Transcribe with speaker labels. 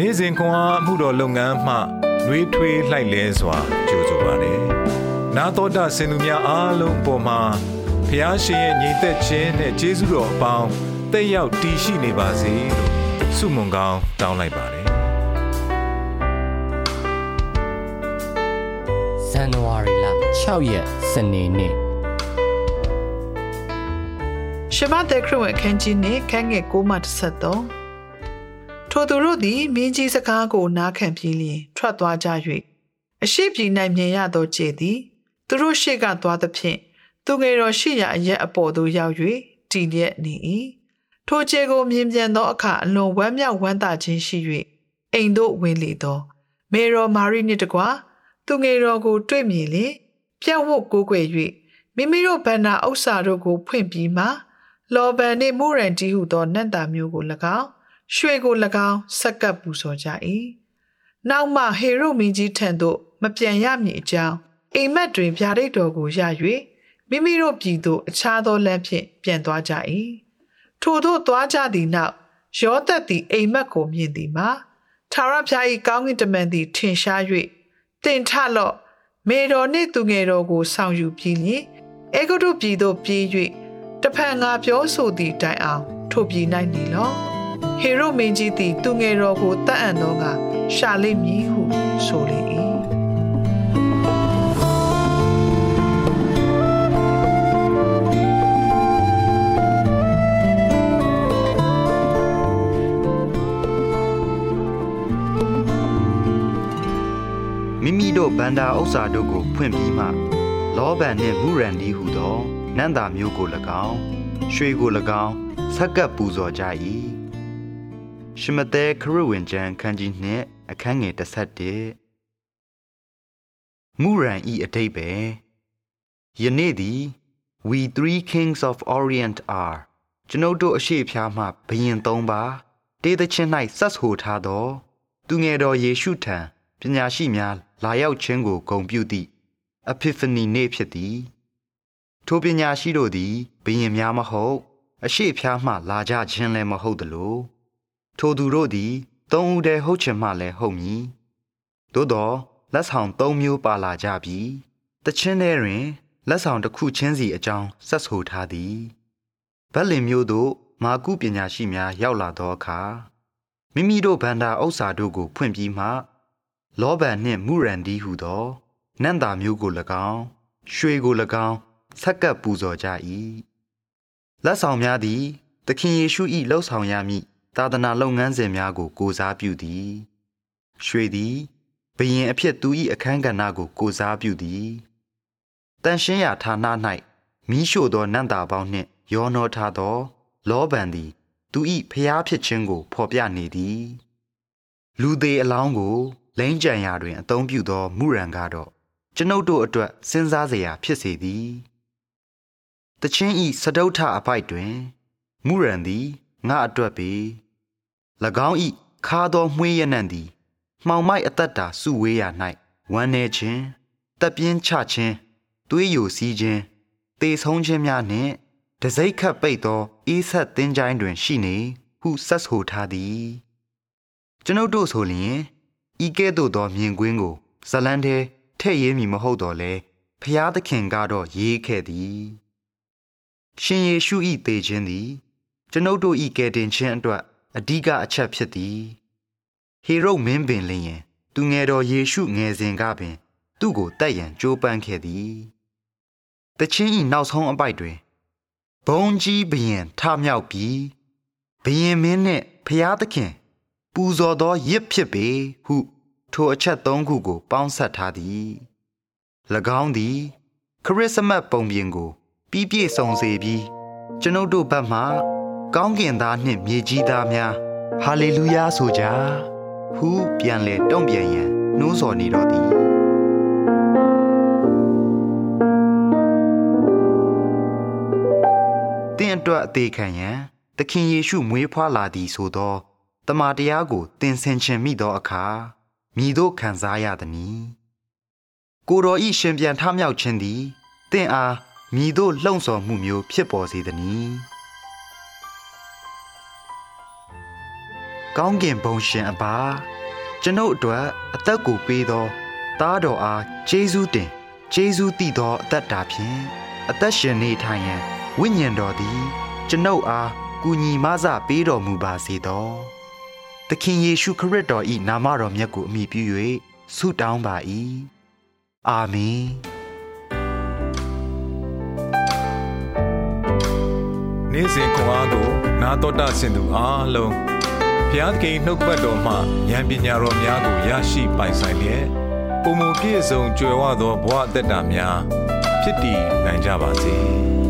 Speaker 1: နေ့စဉ်ခွန်အားမှုတော်လုပ်ငန်းမှနှွေးထွေးလှိုက်လဲစွာကြိုဆိုပါရယ်။နာတော်တာစင်သူများအားလုံးပေါ်မှာဖျားရှင်ရဲ့ညီသက်ခြင်းနဲ့ကျေးဇူးတော်အပေါင်းတက်ရောက်တည်ရှိနေပါစေလို့ဆုမွန်ကောင်းတောင်းလိုက်ပါတယ်
Speaker 2: ဇန်နဝါရီလ6ရက်စနေနေ့
Speaker 3: ရှမသက်ခရစ်ဝင်အခန်းကြီးနှင့်ခန်းငယ်6မှ33 ထိုသူတို့သည်မင်းကြီးစကားကိုနားခံပြီးလျင်ထွက်သွားကြ၍အရှိပြည်၌မြင်ရသောခြေသည်သူတို့ရှေ့ကသွားသဖြင့်သူငယ်တော်ရှိရာအရက်အပေါ်သို့ရောက်၍တည်လျက်နေ၏ထိုခြေကိုမြင်ပြန်သောအခါအလွန်ဝမ်းမြောက်ဝမ်းသာခြင်းရှိ၍အိမ်သို့ဝင်လေသော မေရောမာရိနှင့်တကွာသူငယ်တော်ကိုတွေ့မြင်လေပြတ်ဝတ်ကိုးကွယ်၍မိမိတို့ဗန္နာဥစ္စာတို့ကို ဖွင့်ပြီးမှလောဘန်နှင့်မူရန်တီဟုသောနတ်သားမျိုးကို၎င်း ရွှေကို၎င်းဆက်ကပ်ပူဇော်ကြ၏နောက်မှဟေရုမင်းကြီးထံသို့မပြန်ရမည်အကြောင်းအိမ်မက်တွင်ဗျာဒိတ်တော်ကိုရ၍မိမိတို့ပြည်သို့အခြားသောလမ်းဖြင့်ပြန်သွားကြ၏ထို့သို့သွားကြသည့်နောက်ယောသက်သည်အိမ်မက်ကိုမြင်သည်မှာထာဝရဘုရား၏ကောင်းကင်တမန်သည်ထင်ရှား၍တင်ထလော့မေတော်နှင့်သူငယ်တော်ကိုဆောင်ယူပြီးလျင်အေဂုတုပြည်သို့ပြေး၍တဖန်ငါပြောဆိုသည့်တိုင်အောင်ထိုပြည်၌နေလော့ ဟေရုမင်းကြီးသည်သူငယ်တော်ကိုတတ်အံ့သောကရှာလိမ့်မည်ဟုဆိုလေ၏။
Speaker 4: မိမိတို့ဗန္တာဥစ္စာတို့ကိုဖွင့်ပြီးမှလောဘန်နှင့်မူရန်ဒီဟုသောနန္တာမျိုးကို၎င်းရွှေကို၎င်းဆက်ကပ်ပူဇော်ကြ၏ ရှမသဲခရစ်ဝင်ကျမ်းခန်းကြီးနှင့်အခန်းငယ်31မူရန်ဤအတိတ်ပဲယနေ့သည် we three kings of orient are ကျွန်ုပ်တို့အရှိဖြားမှဘယင်သုံးပါတေးသချင်း၌ဆက်ဆိုထားသောသူငယ်တော်ယေရှုထံပညာရှိများလာရောက်ခြင်းကိုဂုဏ်ပြုသည့် Epiphany နေ့ဖြစ်သည် ထိုပညာရှိတို့သည်ဘယင်များမဟုတ် အရှိဖြားမှလာကြခြင်းလည်းမဟုတ်သလို ထိုသူတို့သည်သုံးဦးတည်းဟုတ်ချင်မှလည်းဟုတ်မည်သို့သောလက်ဆောင်သုံးမျိုးပါလာကြပြီတခြင်းထဲတွင်လက်ဆောင်တစ်ခုချင်းစီအကြောင်းဆက်ဆိုထားသည်ဗက်လင်မျိုးတို့မာကုပညာရှိများရောက်လာသောအခါမိမိတို့ဗန္တာဥစ္စာတို့ကိုဖွင့်ပြီးမှလောဘန်နှင့်မူရန်ဒီဟုသောနန္တာမျိုးကို၎င်းရွှေကို၎င်းဆက်ကပ်ပူဇော်ကြ၏လက်ဆောင်များသည်သခင်ယေရှု၏လှုပ်ဆောင်ရမည့် သာသနာလုပ်ငန်းစဉ်များကိုကိုစားပြုသည်ရွှေသည်ဘယင်အဖြစ်သူ၏အခန်းကဏ္ဍကိုကိုစားပြုသည်တန်ရှင်းရာဌာန၌မိရှို့သောနန္တာပေါင်းနှင့်ရောနှောထားသော လောဘန်သည် သူ၏ဖျားဖြစ်ခြင်းကို ဖော်ပြနေသည် လူသေးအလောင်းကိုလိမ့်ကြံရာတွင်အသုံးပြုသောမူရန်ကတော့ကျွန်ုပ်တို့အတွက်စဉ်းစားစရာဖြစ်စေသည်တချင်းဤစတုထအပိုက်တွင်မူရန်သည်ငါအတွက်ပေ၎ င်းဤခါသောမှွေးရနံ့သည်မှောင်မိုက်အသက်တာစုဝေးရာ၌ဝမ်းနေခြင်းတက်ပြင်းချခြင်းသွေးယိုစီးခြင်းတေဆုံးခြင်းများနှင့်တစိမ့်ခတ်ပိတ်သောအေးဆက်သင်းချိုင်းတွင်ရှိနေဟုဆက်ဆိုထားသည်ကျွန်ုပ်တို့ဆိုလျင်ဤကဲ့သို့သောမြင်ကွင်းကိုဇလန်းထဲထည့်ရေးမည်မဟုတ်တော့လဲဖျားသခင်ကတော့ရေးခဲ့သည်ရှင်ယေရှု၏သေခြင်းသည် ကျွန်ုပ်တို့၏ကယ်တင်ခြင်းအတွက် အဓိကအချက်ဖြစ်သည်ဟေရုမင်းပင်လျင်သူငယ်တော်ယေရှုငယ်စဉ်ကပင် သူ့ကိုတတ်ရန်ကြိုးပမ်းခဲ့သည်တချင်း၏နောက်ဆုံးအပိုက်တွင်ဘုံကြီးဘရင်ထမြောက်ပြီးဘရင်မင်းနှင့်ဖျားသခင် ပူဇော်သောရစ်ဖြစ်ပေဟု ထိုအချက်သုံးခုကို ပေါင်းစပ်ထားသည်၎င်းသည် ခရစ်စမတ်ပုံပြင်ကို ပြီးပြည့်စုံစေပြီး ကျွန်ုပ်တို့ဘက်မှ ကောင်းကင်သားနှင့်မြေကြီးသားများဟာလေလုယာဆိုကြဟုပြန်လေတုံ့ပြန်ရန်နှိုးဆော်နေတော်သည်တင့်အတွက်အသေးခံရန်သခင်ယေရှုမွေးဖွားလာသည်ဆိုသောတမန်တရားကိုသင်ဆင်ခြင်မိသောအခါမိတို့ခံစားရသည်။ကိုတော်ဤရှင်ပြန်ထမြောက်ခြင်းသည်တင့်အားမိတို့လှုံ့ဆော်မှုမျိုးဖြစ်ပေါ်စေသည်။ ကောင်းကင်ဘုံရှင်အပါကျွန်ုပ်အတွက်အသက်ကိုပေးသောသားတော်အားကျေးဇူးတင်ကျေးဇူးတည်သောအသက်တာဖြင့်အသက်ရှင်နေထိုင်ရန်ဝိညာဉ်တော်သည် ကျွန်ုပ်အားကူညီမဆပေးတော်မူပါစေသောသခင်ယေရှုခရစ်တော်၏နာမတော်မြတ်ကိုအမိပြု၍ဆုတောင်းပါ၏အာမင်
Speaker 1: နေ့စဉ်ခွန်အားကိုနာတော်တာဆင်သူအားလုံး ဘုရားသခင်နှုတ်ပတ်တော်မှဉာဏ်ပညာတော်များကိုရရှိပိုင်ဆိုင်လျက်ပုံမူပြည့်စုံကြွယ်ဝသောဘဝအသက်တာများဖြစ်တည်နိုင်ကြပါစေ။